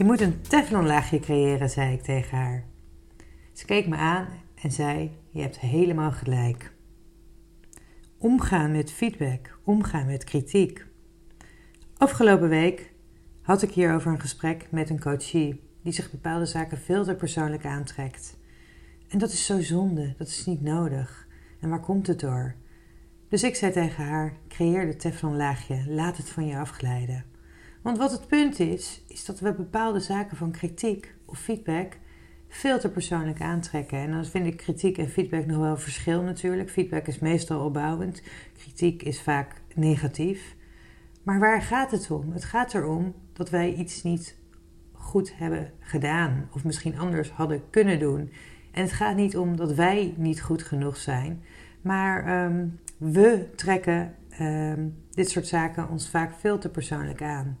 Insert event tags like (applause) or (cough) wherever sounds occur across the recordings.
Je moet een teflonlaagje creëren, zei ik tegen haar. Ze keek me aan en zei: Je hebt helemaal gelijk. Omgaan met feedback, omgaan met kritiek. Afgelopen week had ik hierover een gesprek met een coachie die zich bepaalde zaken veel te persoonlijk aantrekt. En dat is zo zonde, dat is niet nodig. En waar komt het door? Dus ik zei tegen haar: creëer de teflonlaagje, laat het van je afglijden. Want wat het punt is, is dat we bepaalde zaken van kritiek of feedback veel te persoonlijk aantrekken. En dan vind ik kritiek en feedback nog wel verschil natuurlijk. Feedback is meestal opbouwend, kritiek is vaak negatief. Maar waar gaat het om? Het gaat erom dat wij iets niet goed hebben gedaan of misschien anders hadden kunnen doen. En het gaat niet om dat wij niet goed genoeg zijn, maar um, we trekken um, dit soort zaken ons vaak veel te persoonlijk aan.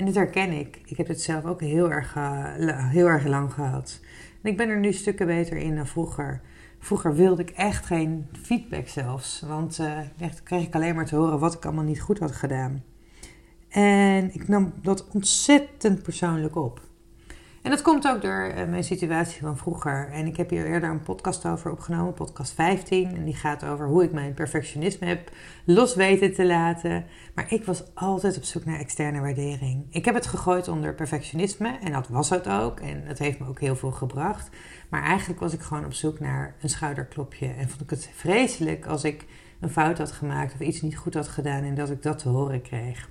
En dit herken ik. Ik heb het zelf ook heel erg, uh, heel erg lang gehad. En ik ben er nu stukken beter in dan vroeger. Vroeger wilde ik echt geen feedback zelfs. Want uh, kreeg ik alleen maar te horen wat ik allemaal niet goed had gedaan. En ik nam dat ontzettend persoonlijk op. En dat komt ook door uh, mijn situatie van vroeger. En ik heb hier eerder een podcast over opgenomen, podcast 15. En die gaat over hoe ik mijn perfectionisme heb los weten te laten. Maar ik was altijd op zoek naar externe waardering. Ik heb het gegooid onder perfectionisme en dat was het ook. En het heeft me ook heel veel gebracht. Maar eigenlijk was ik gewoon op zoek naar een schouderklopje. En vond ik het vreselijk als ik een fout had gemaakt of iets niet goed had gedaan en dat ik dat te horen kreeg.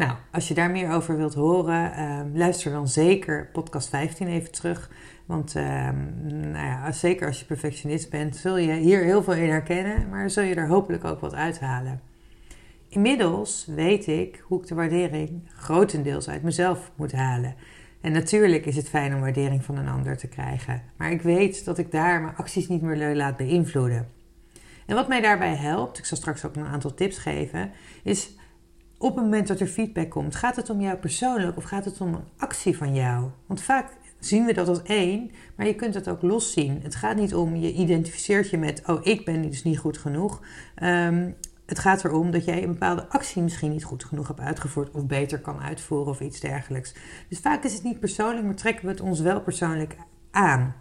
Nou, als je daar meer over wilt horen, uh, luister dan zeker podcast 15 even terug. Want uh, nou ja, zeker als je perfectionist bent, zul je hier heel veel in herkennen, maar zul je er hopelijk ook wat uithalen. Inmiddels weet ik hoe ik de waardering grotendeels uit mezelf moet halen. En natuurlijk is het fijn om waardering van een ander te krijgen, maar ik weet dat ik daar mijn acties niet meer laat beïnvloeden. En wat mij daarbij helpt, ik zal straks ook een aantal tips geven, is op het moment dat er feedback komt, gaat het om jou persoonlijk of gaat het om een actie van jou? Want vaak zien we dat als één, maar je kunt het ook los zien. Het gaat niet om je identificeert je met, oh ik ben dus niet goed genoeg. Um, het gaat erom dat jij een bepaalde actie misschien niet goed genoeg hebt uitgevoerd of beter kan uitvoeren of iets dergelijks. Dus vaak is het niet persoonlijk, maar trekken we het ons wel persoonlijk aan.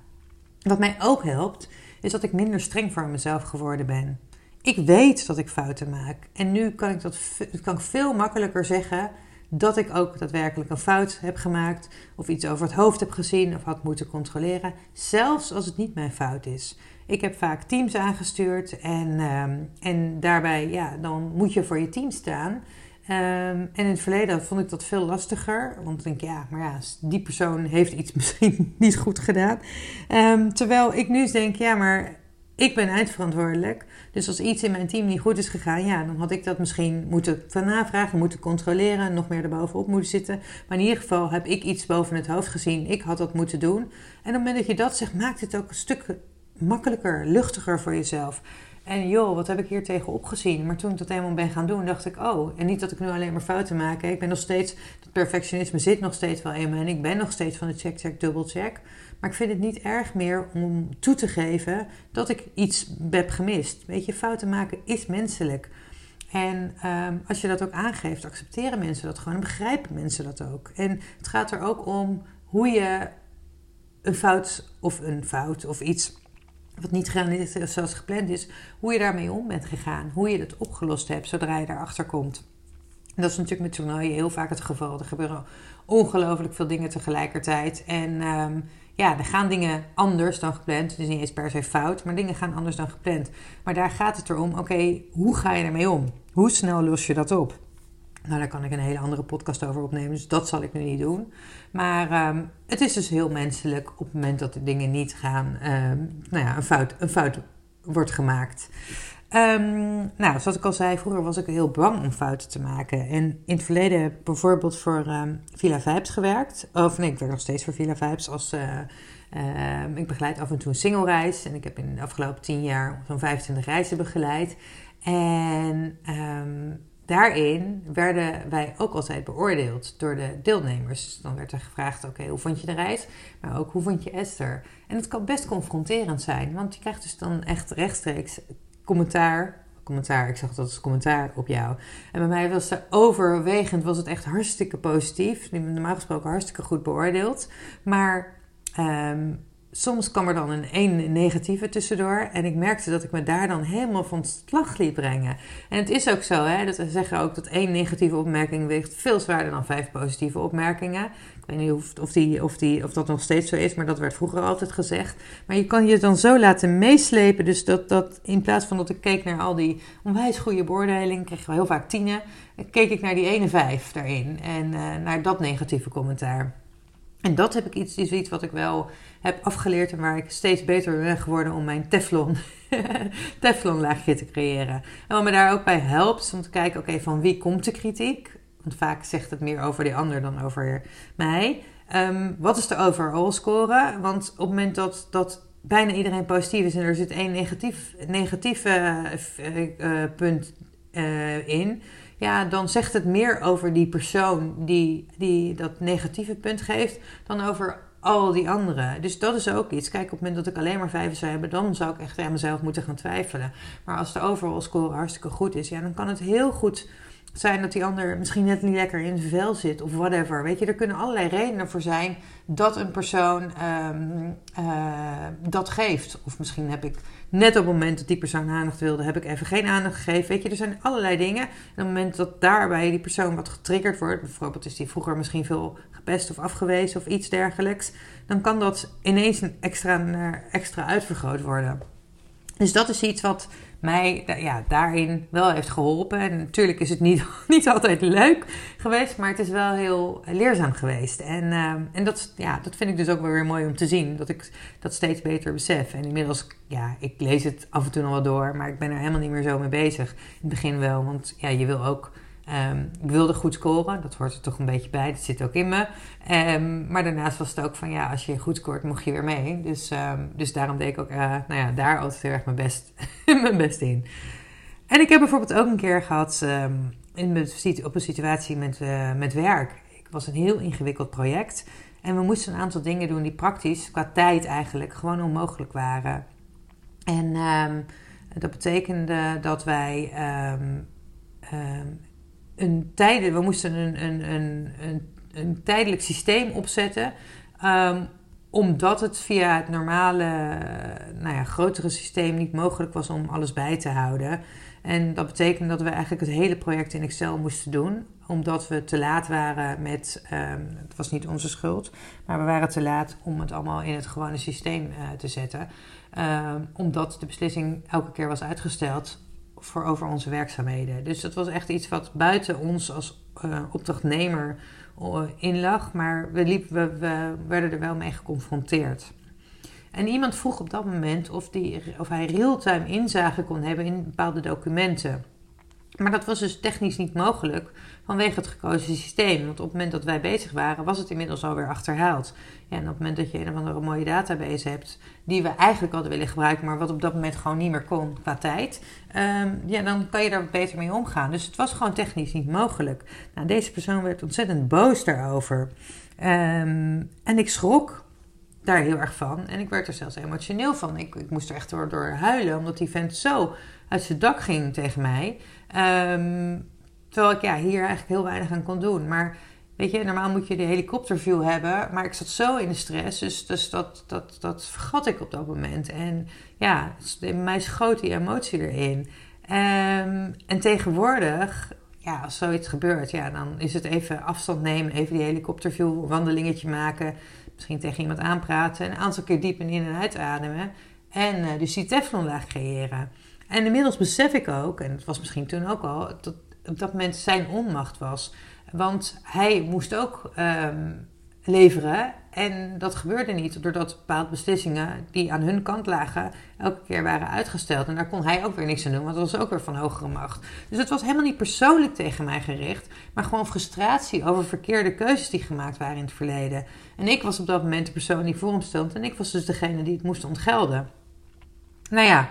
Wat mij ook helpt, is dat ik minder streng voor mezelf geworden ben. Ik weet dat ik fouten maak. En nu kan ik dat kan ik veel makkelijker zeggen dat ik ook daadwerkelijk een fout heb gemaakt. Of iets over het hoofd heb gezien of had moeten controleren. Zelfs als het niet mijn fout is. Ik heb vaak teams aangestuurd en, um, en daarbij, ja, dan moet je voor je team staan. Um, en in het verleden vond ik dat veel lastiger. Want ik denk, ja, maar ja, die persoon heeft iets (laughs) misschien niet goed gedaan. Um, terwijl ik nu denk, ja, maar ik ben eindverantwoordelijk. Dus als iets in mijn team niet goed is gegaan, ja, dan had ik dat misschien moeten navragen, moeten controleren, nog meer erbovenop moeten zitten. Maar in ieder geval heb ik iets boven het hoofd gezien. Ik had dat moeten doen. En op het moment dat je dat zegt, maakt het ook een stuk makkelijker, luchtiger voor jezelf. En joh, wat heb ik hier tegen opgezien? Maar toen ik dat eenmaal ben gaan doen, dacht ik, oh, en niet dat ik nu alleen maar fouten maak. Ik ben nog steeds, dat perfectionisme zit nog steeds wel in me. En ik ben nog steeds van de check, check, double check. Maar ik vind het niet erg meer om toe te geven dat ik iets heb gemist. Weet je, fouten maken is menselijk. En um, als je dat ook aangeeft, accepteren mensen dat gewoon en begrijpen mensen dat ook. En het gaat er ook om hoe je een fout of een fout of iets wat niet gegaan is zoals gepland is, hoe je daarmee om bent gegaan. Hoe je het opgelost hebt zodra je daarachter komt. En dat is natuurlijk met toernooien heel vaak het geval. Er gebeuren ongelooflijk veel dingen tegelijkertijd. En um, ja, er gaan dingen anders dan gepland. Het is niet eens per se fout, maar dingen gaan anders dan gepland. Maar daar gaat het erom, oké, hoe ga je ermee om? Hoe snel los je dat op? Nou, daar kan ik een hele andere podcast over opnemen, dus dat zal ik nu niet doen. Maar um, het is dus heel menselijk op het moment dat de dingen niet gaan, um, nou ja, een fout, een fout wordt gemaakt. Ehm, nou, zoals ik al zei, vroeger was ik heel bang om fouten te maken. En in het verleden heb ik bijvoorbeeld voor um, Villa Vibes gewerkt. Of nee, ik werk nog steeds voor Villa Vibes. Als, uh, uh, ik begeleid af en toe een single reis. En ik heb in de afgelopen tien jaar zo'n 25 reizen begeleid. En daarin werden wij ook altijd beoordeeld door de deelnemers. Dus dan werd er gevraagd: oké, hoe vond je de reis? Maar ook hoe vond je Esther? En het kan best confronterend zijn, want je krijgt dus dan echt rechtstreeks commentaar. Commentaar, ik zag dat als commentaar op jou. En bij mij was het overwegend, was het echt hartstikke positief. Normaal gesproken hartstikke goed beoordeeld. Maar um, soms kwam er dan een één negatieve tussendoor. En ik merkte dat ik me daar dan helemaal van slag liet brengen. En het is ook zo, hè, dat ze zeggen ook dat één negatieve opmerking weegt veel zwaarder dan vijf positieve opmerkingen. Ik weet niet of, die, of, die, of dat nog steeds zo is, maar dat werd vroeger altijd gezegd. Maar je kan je dan zo laten meeslepen. Dus dat, dat in plaats van dat ik keek naar al die onwijs goede beoordelingen, kreeg wel heel vaak tienen. Keek ik naar die ene vijf daarin en uh, naar dat negatieve commentaar. En dat heb ik iets, is iets wat ik wel heb afgeleerd en waar ik steeds beter ben geworden om mijn Teflon, (laughs) Teflon laagje te creëren. En wat me daar ook bij helpt, is om te kijken, oké, van wie komt de kritiek? Want vaak zegt het meer over die ander dan over mij. Um, wat is de overall score? Want op het moment dat, dat bijna iedereen positief is en er zit één negatief, negatief uh, uh, punt uh, in, ja, dan zegt het meer over die persoon die, die dat negatieve punt geeft dan over al die anderen. Dus dat is ook iets. Kijk, op het moment dat ik alleen maar vijven zou hebben, dan zou ik echt aan mezelf moeten gaan twijfelen. Maar als de overall score hartstikke goed is, ja, dan kan het heel goed zijn dat die ander misschien net niet lekker in zijn vel zit of whatever. Weet je, er kunnen allerlei redenen voor zijn dat een persoon um, uh, dat geeft. Of misschien heb ik net op het moment dat die persoon aandacht wilde, heb ik even geen aandacht gegeven. Weet je, er zijn allerlei dingen. En op het moment dat daarbij die persoon wat getriggerd wordt, bijvoorbeeld is die vroeger misschien veel gepest of afgewezen of iets dergelijks, dan kan dat ineens een extra, extra uitvergroot worden. Dus dat is iets wat mij ja, daarin wel heeft geholpen. En natuurlijk is het niet, (laughs) niet altijd leuk geweest, maar het is wel heel leerzaam geweest. En, uh, en dat, ja, dat vind ik dus ook wel weer mooi om te zien, dat ik dat steeds beter besef. En inmiddels, ja, ik lees het af en toe nog wel door, maar ik ben er helemaal niet meer zo mee bezig. In het begin wel, want ja, je wil ook Um, ik wilde goed scoren, dat hoort er toch een beetje bij, dat zit ook in me. Um, maar daarnaast was het ook van ja, als je goed scoort, mocht je weer mee. Dus, um, dus daarom deed ik ook uh, nou ja, daar altijd heel erg mijn best, (laughs) mijn best in. En ik heb bijvoorbeeld ook een keer gehad in op een situatie met, uh, met werk. Ik was een heel ingewikkeld project. En we moesten een aantal dingen doen die praktisch, qua tijd eigenlijk, gewoon onmogelijk waren. En dat betekende dat wij een tijden, we moesten een, een, een, een, een tijdelijk systeem opzetten. Um, omdat het via het normale, nou ja, grotere systeem niet mogelijk was om alles bij te houden. En dat betekende dat we eigenlijk het hele project in Excel moesten doen. Omdat we te laat waren met, um, het was niet onze schuld, maar we waren te laat om het allemaal in het gewone systeem uh, te zetten. Um, omdat de beslissing elke keer was uitgesteld voor over onze werkzaamheden. Dus dat was echt iets wat buiten ons als uh, opdrachtnemer uh, in lag, maar we, liep, we, we, werden er wel mee geconfronteerd. En iemand vroeg op dat moment of, die, of hij real-time inzage kon hebben in bepaalde documenten. Maar dat was dus technisch niet mogelijk vanwege het gekozen systeem. Want op het moment dat wij bezig waren, was het inmiddels alweer achterhaald. En op het moment dat je een of andere mooie database hebt, die we eigenlijk hadden willen gebruiken, maar wat op dat moment gewoon niet meer kon qua tijd, um, ja, dan kan je daar beter mee omgaan. Dus het was gewoon technisch niet mogelijk. Nou, deze persoon werd ontzettend boos daarover. Um, en ik schrok daar heel erg van. En ik werd er zelfs emotioneel van. Ik, ik moest er echt door, door huilen, omdat die vent zo uit zijn dak ging tegen mij. Um, terwijl ik ja, hier eigenlijk heel weinig aan kon doen. Maar weet je, normaal moet je de helikopterview hebben. Maar ik zat zo in de stress, dus, dus dat, dat, dat vergat ik op dat moment. En ja, in mij schoot die emotie erin. Um, en tegenwoordig, ja, als zoiets gebeurt, ja, dan is het even afstand nemen, even die helikopterview, wandelingetje maken, misschien tegen iemand aanpraten, een aantal keer diep in en uitademen en dus die teflonlaag creëren. En inmiddels besef ik ook, en het was misschien toen ook al, dat op dat moment zijn onmacht was. Want hij moest ook um, leveren. En dat gebeurde niet, doordat bepaalde beslissingen die aan hun kant lagen, elke keer waren uitgesteld. En daar kon hij ook weer niks aan doen, want dat was ook weer van hogere macht. Dus het was helemaal niet persoonlijk tegen mij gericht, maar gewoon frustratie over verkeerde keuzes die gemaakt waren in het verleden. En ik was op dat moment de persoon die voor hem stond en ik was dus degene die het moest ontgelden. Nou ja,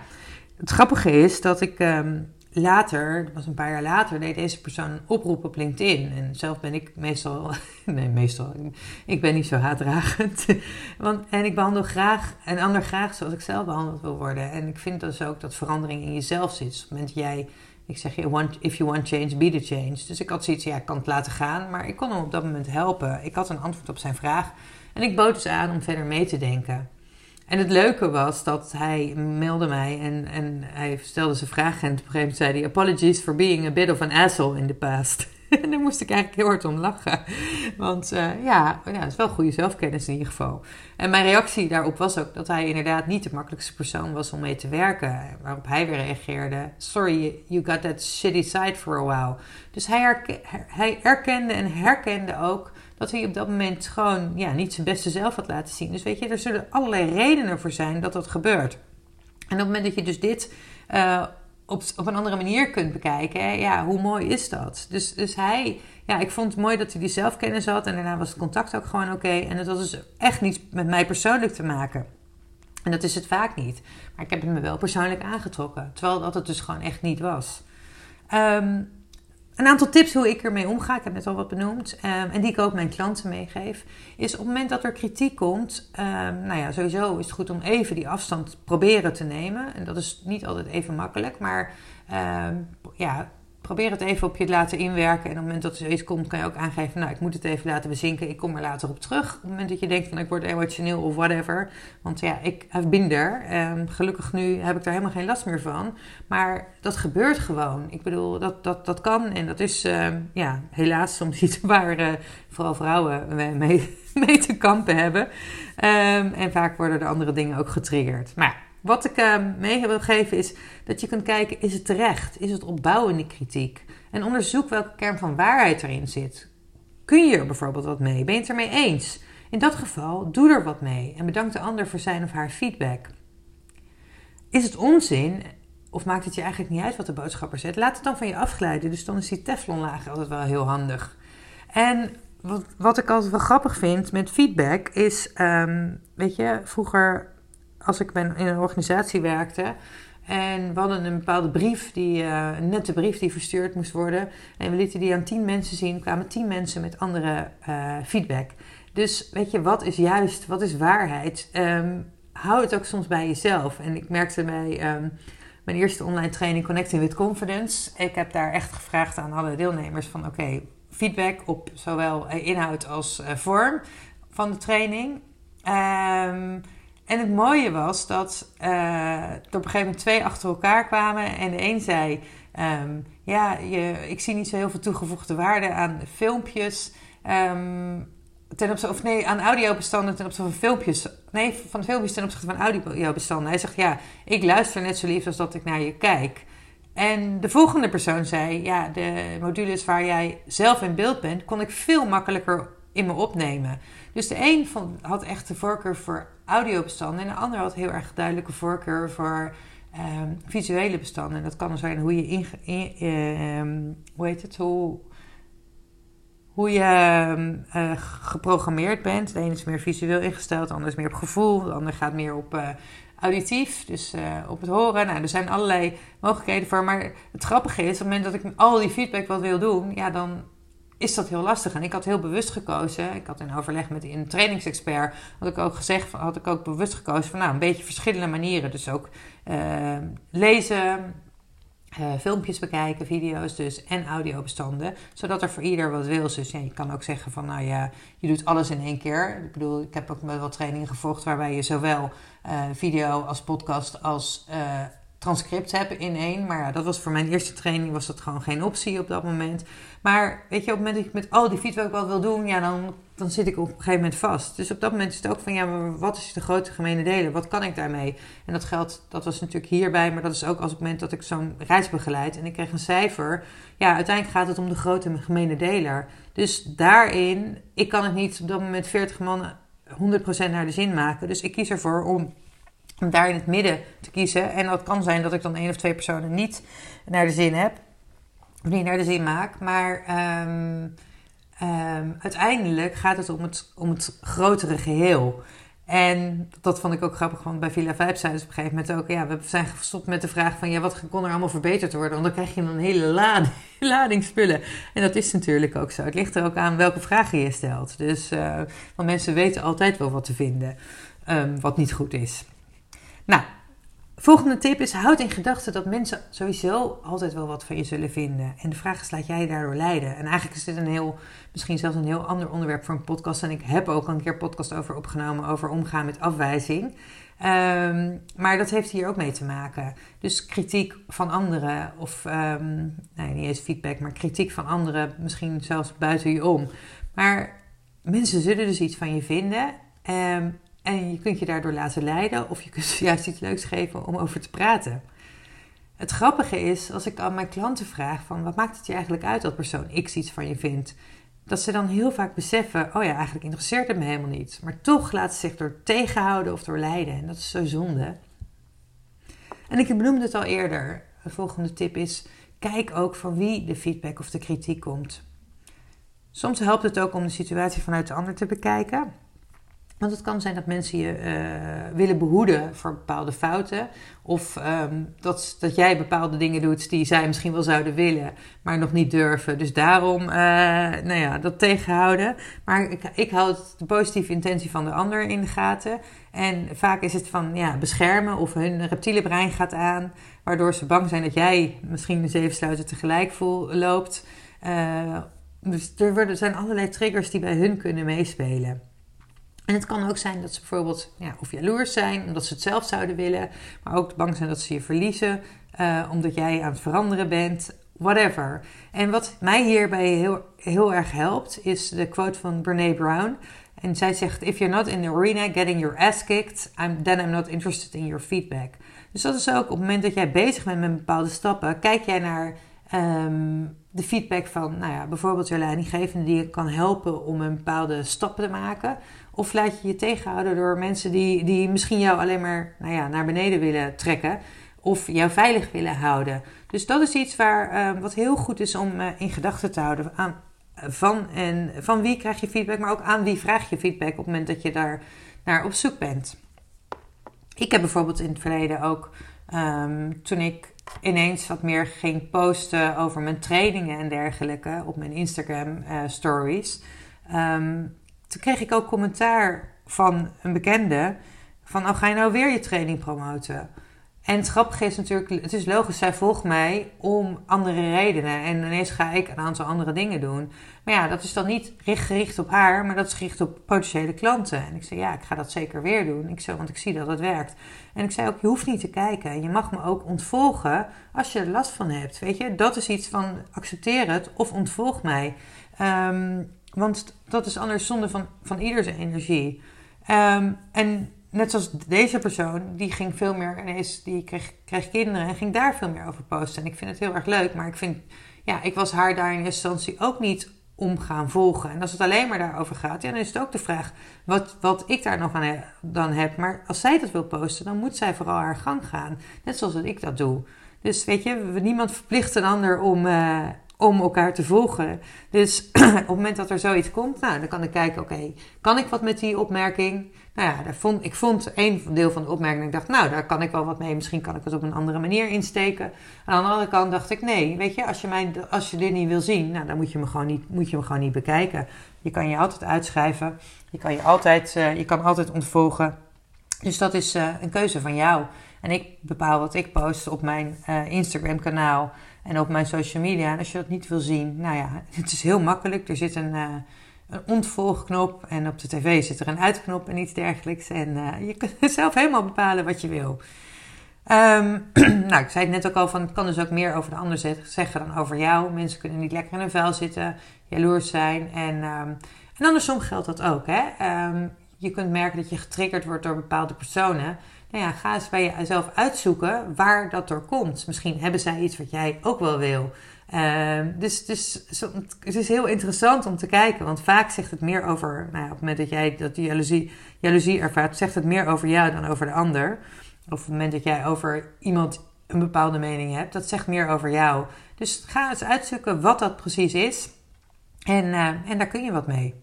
het grappige is dat ik. Ehm, later, dat was een paar jaar later, deed deze persoon een oproep op LinkedIn. En zelf ben ik meestal, (laughs) nee, meestal, ik ben niet zo haatdragend. (laughs) Want, en ik behandel graag een ander graag zoals ik zelf behandeld wil worden. En ik vind dus ook dat verandering in jezelf zit. Dus op het moment dat jij, ik zeg je, if you want change, be the change. Dus ik had zoiets, ja, ik kan het laten gaan, maar ik kon hem op dat moment helpen. Ik had een antwoord op zijn vraag. En ik bood dus aan om verder mee te denken. En het leuke was dat hij mailde mij en, en hij stelde zijn vraag. En op een gegeven moment zei hij: Apologies for being a bit of an asshole in the past. (laughs) en daar moest ik eigenlijk heel hard om lachen. Want uh, ja, ja, het is wel goede zelfkennis in ieder geval. En mijn reactie daarop was ook dat hij inderdaad niet de makkelijkste persoon was om mee te werken. Waarop hij weer reageerde: Sorry, you got that shitty side for a while. Dus hij, hij erkende en herkende ook dat hij op dat moment gewoon ja, niet zijn beste zelf had laten zien. Dus weet je, er zullen allerlei redenen voor zijn dat dat gebeurt. En op het moment dat je dus dit uh, op, op een andere manier kunt bekijken, ja, hoe mooi is dat? Dus, dus hij, ja, ik vond het mooi dat hij die zelfkennis had en daarna was het contact ook gewoon oké. En het had dus echt niets met mij persoonlijk te maken. En dat is het vaak niet. Maar ik heb het me wel persoonlijk aangetrokken. Terwijl dat het dus gewoon echt niet was. Um, een aantal tips hoe ik ermee omga, ik heb net al wat benoemd, um, en die ik ook mijn klanten meegeef, is op het moment dat er kritiek komt, um, nou ja, sowieso is het goed om even die afstand proberen te nemen. En dat is niet altijd even makkelijk, maar um, ja, probeer het even op je te laten inwerken. En op het moment dat er zoiets komt, kan je ook aangeven: Nou, ik moet het even laten bezinken. Ik kom er later op terug. Op het moment dat je denkt: van ik word emotioneel of whatever. Want ja, ik heb binder. Um, gelukkig nu heb ik daar helemaal geen last meer van. Maar dat gebeurt gewoon. Ik bedoel, dat, dat, dat kan. En dat is um, ja, helaas soms (laughs) iets waar uh, vooral vrouwen mee, (laughs) mee te kampen hebben. Um, en vaak worden er andere dingen ook getriggerd. Maar wat ik uh, mee wil geven is dat je kunt kijken, is het terecht? Is het opbouwende kritiek? En onderzoek welke kern van waarheid erin zit. Kun je er bijvoorbeeld wat mee? Ben je het ermee eens? In dat geval, doe er wat mee en bedank de ander voor zijn of haar feedback. Is het onzin of maakt het je eigenlijk niet uit wat de boodschapper zegt? Laat het dan van je afglijden. Dus dan is die teflonlaag altijd wel heel handig. En wat, wat ik altijd wel grappig vind met feedback is, um, weet je, vroeger als ik in een organisatie werkte. En we hadden een bepaalde brief, die, uh, een nette brief die verstuurd moest worden. En we lieten die aan tien mensen zien. kwamen tien mensen met andere uh, feedback. Dus weet je, wat is juist, wat is waarheid? Um, hou het ook soms bij jezelf. En ik merkte bij um, mijn eerste online training Connecting with Confidence. Ik heb daar echt gevraagd aan alle deelnemers van oké, feedback op zowel inhoud als vorm van de training. Um, en het mooie was dat er op een gegeven moment twee achter elkaar kwamen. En de een zei: um, Ja, je, ik zie niet zo heel veel toegevoegde waarde aan filmpjes. Um, ten opzichte, of nee, aan audiobestanden ten opzichte van filmpjes. Nee, van filmpjes ten opzichte van audiobestanden. Hij zegt: Ja, ik luister net zo lief als dat ik naar je kijk. En de volgende persoon zei: Ja, de modules waar jij zelf in beeld bent, kon ik veel makkelijker in me opnemen. Dus de een had echt de voorkeur voor audiobestanden en de ander had heel erg duidelijke voorkeur voor um, visuele bestanden. En dat kan zijn hoe je in, um, hoe heet het, hoe, hoe je uh, geprogrammeerd bent. De ene is meer visueel ingesteld, de ander is meer op gevoel, de ander gaat meer op uh, auditief, dus uh, op het horen. Nou, er zijn allerlei mogelijkheden voor. Maar het grappige is, op het moment dat ik al die feedback wat wil doen, ja, dan is dat heel lastig. En ik had heel bewust gekozen. Ik had in overleg met een trainingsexpert. Had ik ook gezegd, had ik ook bewust gekozen van nou, een beetje verschillende manieren. Dus ook uh, lezen, uh, filmpjes bekijken, video's dus en audiobestanden. Zodat er voor ieder wat wil. Dus ja, je kan ook zeggen van nou ja, je doet alles in één keer. Ik bedoel, ik heb ook met wat trainingen gevolgd waarbij je zowel uh, video als podcast als transcript heb in één. Maar ja, dat was voor mijn eerste training was dat gewoon geen optie op dat moment. Maar weet je, op het moment dat ik met al die feedback wat wil doen, ja, dan, dan zit ik op een gegeven moment vast. Dus op dat moment is het ook van, ja, maar wat is de grote gemene delen? Wat kan ik daarmee? En dat geldt, dat was natuurlijk hierbij, maar dat is ook als het moment dat ik zo'n reis begeleid en ik kreeg een cijfer. Ja, uiteindelijk gaat het om de grote gemene deler. Dus daarin, ik kan het niet op dat moment 40 mannen 100% naar de zin maken. Dus ik kies ervoor om om daar in het midden te kiezen. En dat kan zijn dat ik dan één of twee personen niet naar de zin heb. Of niet naar de zin maak. Maar ehm, ehm, uiteindelijk gaat het om het, om het grotere geheel. En dat vond ik ook grappig, want bij Villa Vijf zijn ze op een gegeven moment ook... Ja, we zijn gestopt met de vraag van... Ja, wat kon er allemaal verbeterd worden? Want dan krijg je een hele lading, (laughs) lading spullen. En dat is natuurlijk ook zo. Het ligt er ook aan welke vragen je stelt. Dus, uh, want mensen weten altijd wel wat te vinden. Um, wat niet goed is. Nou, volgende tip is: houd in gedachten dat mensen sowieso altijd wel wat van je zullen vinden. En de vraag is: laat jij daardoor leiden? En eigenlijk is dit een heel, misschien zelfs een heel ander onderwerp voor een podcast. En ik heb ook een keer podcast over opgenomen over omgaan met afwijzing. Um, maar dat heeft hier ook mee te maken. Dus kritiek van anderen, of um, nee, niet eens feedback, maar kritiek van anderen, misschien zelfs buiten je om. Maar mensen zullen dus iets van je vinden. Um, en je kunt je daardoor laten leiden of je kunt ze (laughs) juist iets leuks geven om over te praten. Het grappige is, als ik aan mijn klanten vraag van wat maakt het je eigenlijk uit dat persoon X iets van je vindt, dat ze dan heel vaak beseffen, oh ja, eigenlijk interesseert het me helemaal niet. Maar toch laten ze zich door tegenhouden of door leiden. En dat is zo zonde. En ik benoemde het al eerder. De volgende tip is, kijk ook van wie de feedback of de kritiek komt. Soms helpt het ook om de situatie vanuit de ander te bekijken. Want het kan zijn dat mensen je uh, willen behoeden voor bepaalde fouten. Of um, dat, dat jij bepaalde dingen doet die zij misschien wel zouden willen, maar nog niet durven. Dus daarom, uh, nou ja, dat tegenhouden. Maar ik, ik houd de positieve intentie van de ander in de gaten. En vaak is het van ja, beschermen of hun reptiele brein gaat aan. Waardoor ze bang zijn dat jij misschien de zeven sluiten tegelijk vol loopt. Uh, dus er zijn allerlei triggers die bij hun kunnen meespelen. En het kan ook zijn dat ze bijvoorbeeld ja, of jaloers zijn omdat ze het zelf zouden willen, maar ook bang zijn dat ze je verliezen uh, omdat jij aan het veranderen bent, whatever. En wat mij hierbij heel, heel erg helpt, is de quote van Brene Brown. En zij zegt: If you're not in the arena getting your ass kicked, I'm, then I'm not interested in your feedback. Dus dat is ook op het moment dat jij bezig bent met bepaalde stappen, kijk jij naar um, de feedback van, nou ja, bijvoorbeeld je leidinggevende die je kan helpen om een bepaalde stap te maken. Of laat je je tegenhouden door mensen die, die misschien jou alleen maar nou ja, naar beneden willen trekken. Of jou veilig willen houden. Dus dat is iets waar, uh, wat heel goed is om uh, in gedachten te houden. Aan, van, en, van wie krijg je feedback, maar ook aan wie vraag je feedback op het moment dat je daar naar op zoek bent. Ik heb bijvoorbeeld in het verleden ook, um, toen ik ineens wat meer ging posten over mijn trainingen en dergelijke op mijn Instagram uh, stories. Um, toen kreeg ik ook commentaar van een bekende van, oh ga je nou weer je training promoten? En het grappige is natuurlijk, het is logisch, zij volgt mij om andere redenen. En ineens ga ik een aantal andere dingen doen. Maar ja, dat is dan niet gericht op haar, maar dat is gericht op potentiële klanten. En ik zei, ja, ik ga dat zeker weer doen. Ik zei, want ik zie dat het werkt. En ik zei ook, je hoeft niet te kijken. Je mag me ook ontvolgen als je er last van hebt. Weet je, dat is iets van accepteer het of ontvolg mij. Um, want dat is anders zonde van, van ieder energie. Um, en net zoals deze persoon, die ging veel meer ineens, die kreeg, kreeg kinderen en ging daar veel meer over posten. En ik vind het heel erg leuk, maar ik vind, ja, ik was haar daar in eerste instantie ook niet om gaan volgen. En als het alleen maar daarover gaat, ja, dan is het ook de vraag wat, wat ik daar nog aan dan heb. Maar als zij dat wil posten, dan moet zij vooral haar gang gaan. Net zoals dat ik dat doe. Dus weet je, niemand verplicht een ander om, uh, om elkaar te volgen. Dus (clears throat) op het moment dat er zoiets komt, nou, dan kan ik kijken, oké, kan ik wat met die opmerking? Nou ja, daar vond, ik vond een deel van de opmerking, ik dacht, nou, daar kan ik wel wat mee. Misschien kan ik het op een andere manier insteken. Aan de andere kant dacht ik, nee, weet je, als je, mij, als je dit niet wil zien, nou, dan moet je, me gewoon niet, moet je me gewoon niet bekijken. Je kan je altijd uitschrijven. Je kan je altijd, uh, je kan altijd ontvolgen. Dus dat is uh, een keuze van jou. En ik bepaal wat ik post op mijn uh, Instagram kanaal en op mijn social media. En als je dat niet wil zien, nou ja, (laughs) het is heel makkelijk. Er zit een, uh, een ontvolgknop en op de tv zit er een uitknop en iets dergelijks. En uh, je kunt (laughs) zelf helemaal bepalen wat je wil. Ehm, (clears throat) nou, ik zei het net ook al van, het kan dus ook meer over de ander zeggen dan over jou. Mensen kunnen niet lekker in hun vel zitten, jaloers zijn. En, um, en andersom geldt dat ook. Hè? Um, je kunt merken dat je getriggerd wordt door bepaalde personen. Nou ja, ga eens bij jezelf uitzoeken waar dat door komt. Misschien hebben zij iets wat jij ook wel wil. dus, dus het is heel interessant om te kijken, want vaak zegt het meer over, nou ja, op het moment dat jij dat die jaloezie, jaloezie ervaart, zegt het meer over jou dan over de ander. Of op het moment dat jij over iemand een bepaalde mening hebt, dat zegt meer over jou. Dus ga eens uitzoeken wat dat precies is. En, uh, en daar kun je wat mee.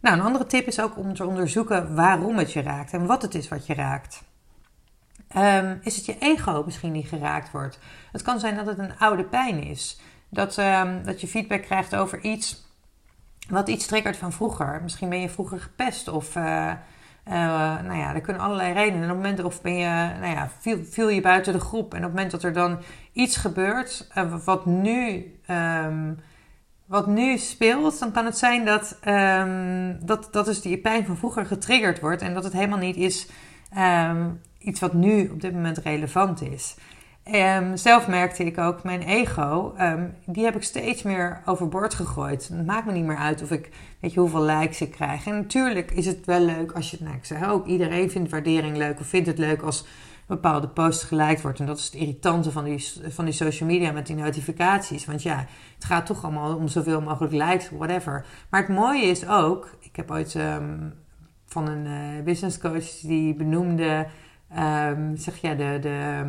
Nou, een andere tip is ook om te onderzoeken waarom het je raakt en wat het is wat je raakt. Um, is het je ego misschien die geraakt wordt? Het kan zijn dat het een oude pijn is. Dat, um, dat je feedback krijgt over iets wat iets triggert van vroeger. Misschien ben je vroeger gepest of uh, uh, nou ja, er kunnen allerlei redenen. En op het moment of ben je, nou ja, viel, je buiten de groep. En op het moment dat er dan iets gebeurt uh, wat nu, um, wat nu speelt, dan kan het zijn dat, um, dat, dat dus die pijn van vroeger getriggerd wordt. En dat het helemaal niet is um, iets wat nu op dit moment relevant is. Um, zelf merkte ik ook mijn ego, die heb ik steeds meer overboord gegooid. Het maakt me niet meer uit of ik, weet je, hoeveel likes ik krijg. En natuurlijk is het wel leuk als je, nou ik zeg ook, iedereen vindt waardering leuk of vindt het leuk als bepaalde post geliked wordt. En dat is het irritante van die, van die social media met die notificaties. Want ja, het gaat toch allemaal om zoveel mogelijk likes, whatever. Maar het mooie is ook, ik heb ooit um, van een uh, business coach die benoemde, zeg ja, de... de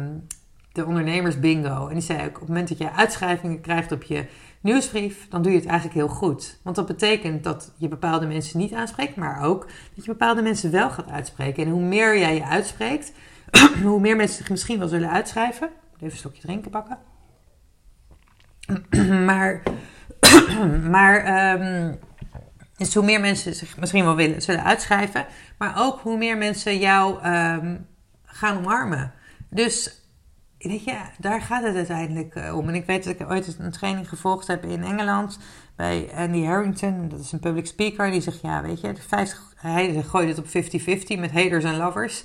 de ondernemers bingo. En die zei ook, op het moment dat je uitschrijvingen krijgt op je nieuwsbrief, dan doe je het eigenlijk heel goed. Want dat betekent dat je bepaalde mensen niet aanspreekt, maar ook dat je bepaalde mensen wel gaat uitspreken. En hoe meer jij je uitspreekt, (clears throat) hoe meer mensen zich misschien wel zullen uitschrijven. Even een stokje drinken pakken. (clears throat) maar, (clears throat) maar um, dus hoe meer mensen zich misschien wel willen, zullen uitschrijven, maar ook hoe meer mensen jou um, gaan omarmen. Dus weet je, daar gaat het uiteindelijk eh, om. En ik weet dat ik ooit een training gevolgd heb in Engeland bij Andy Harrington. Dat is een public speaker. Die zegt, ja, weet je, 50, hij gooide het op 50-50 met haters en lovers.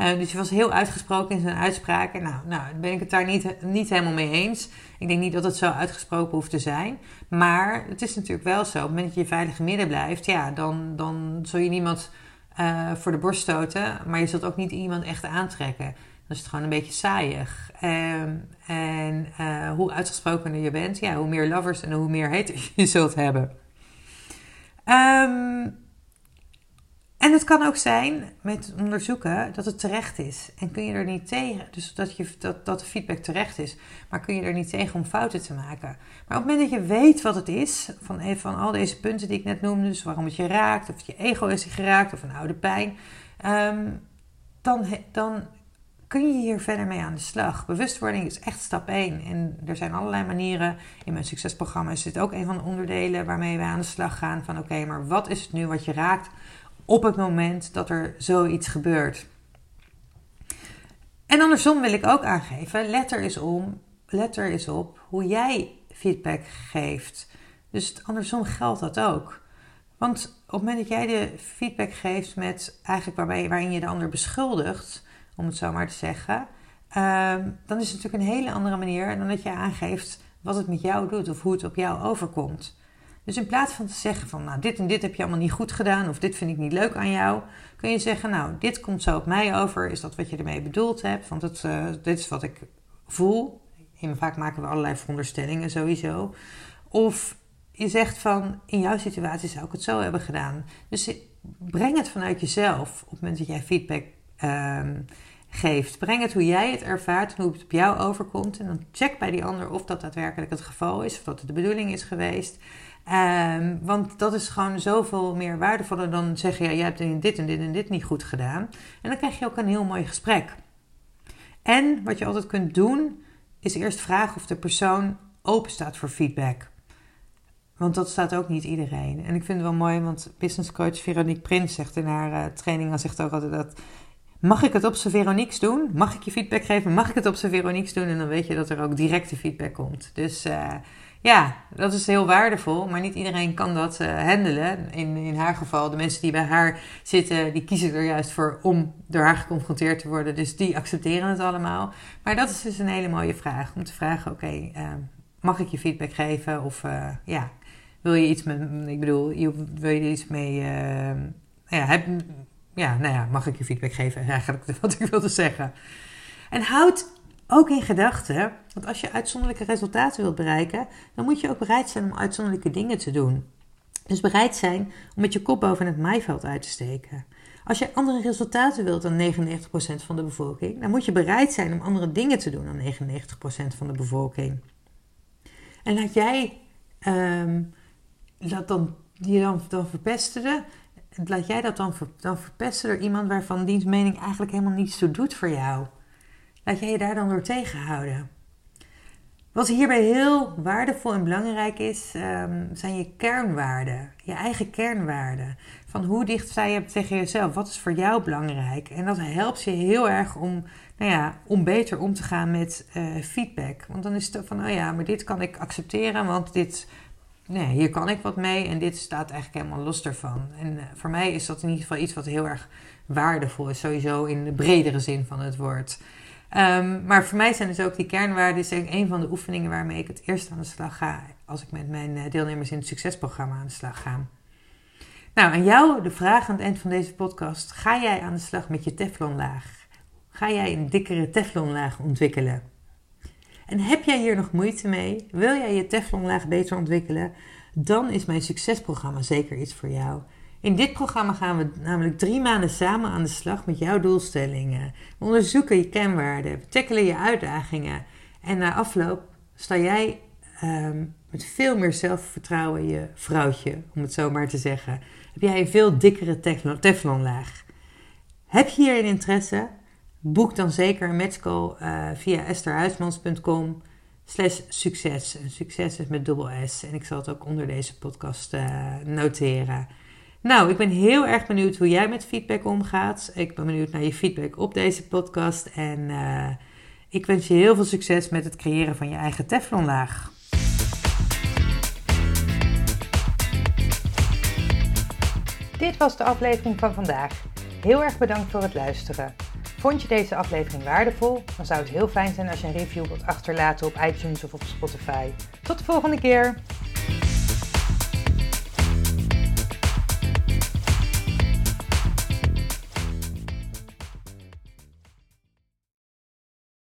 Uh, dus hij was heel uitgesproken in zijn uitspraken. Nou, nou ben ik het daar niet, niet helemaal mee eens. Ik denk niet dat het zo uitgesproken hoeft te zijn. Maar het is natuurlijk wel zo. Op het moment dat je veilige midden blijft, ja, dan, dan zul je niemand uh, voor de borst stoten. Maar je zult ook niet iemand echt aantrekken. Dan is het gewoon een beetje saaiig. Um, en uh, hoe uitgesprokener je bent, ja, hoe meer lovers en hoe meer haters (laughs) je zult hebben. Um, en het kan ook zijn met onderzoeken dat het terecht is. En kun je er niet tegen, dus dat, je, dat, dat de feedback terecht is, maar kun je er niet tegen om fouten te maken. Maar op het moment dat je weet wat het is, van, van al deze punten die ik net noemde, dus waarom het je raakt, of je ego is geraakt, of een oude pijn, um, dan, dan kun je hier verder mee aan de slag? Bewustwording is echt stap 1. En er zijn allerlei manieren. In mijn succesprogramma is dit ook een van de onderdelen waarmee we aan de slag gaan. Van oké, maar wat is het nu wat je raakt op het moment dat er zoiets gebeurt? En andersom wil ik ook aangeven, let er eens, om, let er op hoe jij feedback geeft. Dus andersom geldt dat ook. Want op het moment dat jij de feedback geeft met eigenlijk waarbij, waarin je de ander beschuldigt, om het zo maar te zeggen, ehm, dan is het natuurlijk een hele andere manier dan dat je aangeeft wat het met jou doet of hoe het op jou overkomt. Dus in plaats van te zeggen van, nou, dit en dit heb je allemaal niet goed gedaan of dit vind ik niet leuk aan jou, kun je zeggen, nou, dit komt zo op mij over, is dat wat je ermee bedoeld hebt, want het, uh, dit is wat ik voel. En vaak maken we allerlei veronderstellingen sowieso. Of je zegt van, in jouw situatie zou ik het zo hebben gedaan. Dus breng het vanuit jezelf op het moment dat jij feedback um, geeft. Breng het hoe jij het ervaart en hoe het op jou overkomt. En dan check bij die ander of dat daadwerkelijk het geval is, of dat het de bedoeling is geweest. Um, want dat is gewoon zoveel meer waardevoller dan zeggen: ja, jij hebt dit en dit en dit niet goed gedaan. En dan krijg je ook een heel mooi gesprek. En wat je altijd kunt doen, is eerst vragen of de persoon open staat voor feedback. Want dat staat ook niet iedereen. En ik vind het wel mooi, want business coach Veronique Prins zegt in haar uh, training, zegt ook altijd dat Mag ik het op zijn Veroniques doen? Mag ik je feedback geven? Mag ik het op zijn Veroniques doen? En dan weet je dat er ook directe feedback komt. Dus uh, ja, dat is heel waardevol, maar niet iedereen kan dat uh, handelen. In, in haar geval, de mensen die bij haar zitten, die kiezen er juist voor om door haar geconfronteerd te worden. Dus die accepteren het allemaal. Maar dat is dus een hele mooie vraag. Om te vragen, oké, uh, mag ik je feedback geven? Of uh, ja, wil je iets met, ik bedoel, wil je iets mee, ja, heb, ja, nou ja, mag ik je feedback geven? Eigenlijk (laughs) wat ik wilde zeggen. En houd ook in gedachten, want als je uitzonderlijke resultaten wilt bereiken, dan moet je ook bereid zijn om uitzonderlijke dingen te doen. Dus bereid zijn om met je kop boven het maaiveld uit te steken. Als je andere resultaten wilt dan 99% van de bevolking, dan moet je bereid zijn om andere dingen te doen dan 99% van de bevolking. En laat jij um, dat dan, je dan, dan verpesten, laat jij dat dan, dan verpesten door iemand waarvan diens mening eigenlijk helemaal niets toe doet voor jou. Laat jij je daar dan door tegenhouden. Wat hierbij heel waardevol en belangrijk is, um, zijn je kernwaarden. Je eigen kernwaarden. Van hoe dicht sta je tegen jezelf? Wat is voor jou belangrijk? En dat helpt je heel erg om, nou ja, om beter om te gaan met uh, feedback. Want dan is het van, oh ja, maar dit kan ik accepteren, want dit, nee, hier kan ik wat mee en dit staat eigenlijk helemaal los daarvan. En uh, voor mij is dat in ieder geval iets wat heel erg waardevol is, sowieso in de bredere zin van het woord. Um, maar voor mij zijn dus ook die kernwaarden is een van de oefeningen waarmee ik het eerst aan de slag ga als ik met mijn eh, deelnemers in het succesprogramma aan de slag ga. Nou, aan jou de vraag aan het eind van deze podcast. Ga jij aan de slag met je teflonlaag? Ga jij een dikkere teflonlaag ontwikkelen? En heb jij hier nog moeite mee? Wil jij je teflonlaag beter ontwikkelen? Dan is mijn succesprogramma zeker iets voor jou. In dit programma gaan we namelijk drie maanden samen aan de slag met jouw doelstellingen. We onderzoeken je kenwaarden, we tackelen je uitdagingen. En na afloop sta jij um, met veel meer zelfvertrouwen je vrouwtje, om het zo maar te zeggen. Heb jij een veel dikkere teflonlaag. Heb je hier een interesse? Boek dan zeker een matchcall uh, via estherhuismans.com slash succes. succes is met dubbel S. En ik zal het ook onder deze podcast uh, noteren. Nou, ik ben heel erg benieuwd hoe jij met feedback omgaat. Ik ben benieuwd naar je feedback op deze podcast. En uh, ik wens je heel veel succes met het creëren van je eigen Teflonlaag. Dit was de aflevering van vandaag. Heel erg bedankt voor het luisteren. Vond je deze aflevering waardevol? Dan zou het heel fijn zijn als je een review wilt achterlaten op iTunes of op Spotify. Tot de volgende keer!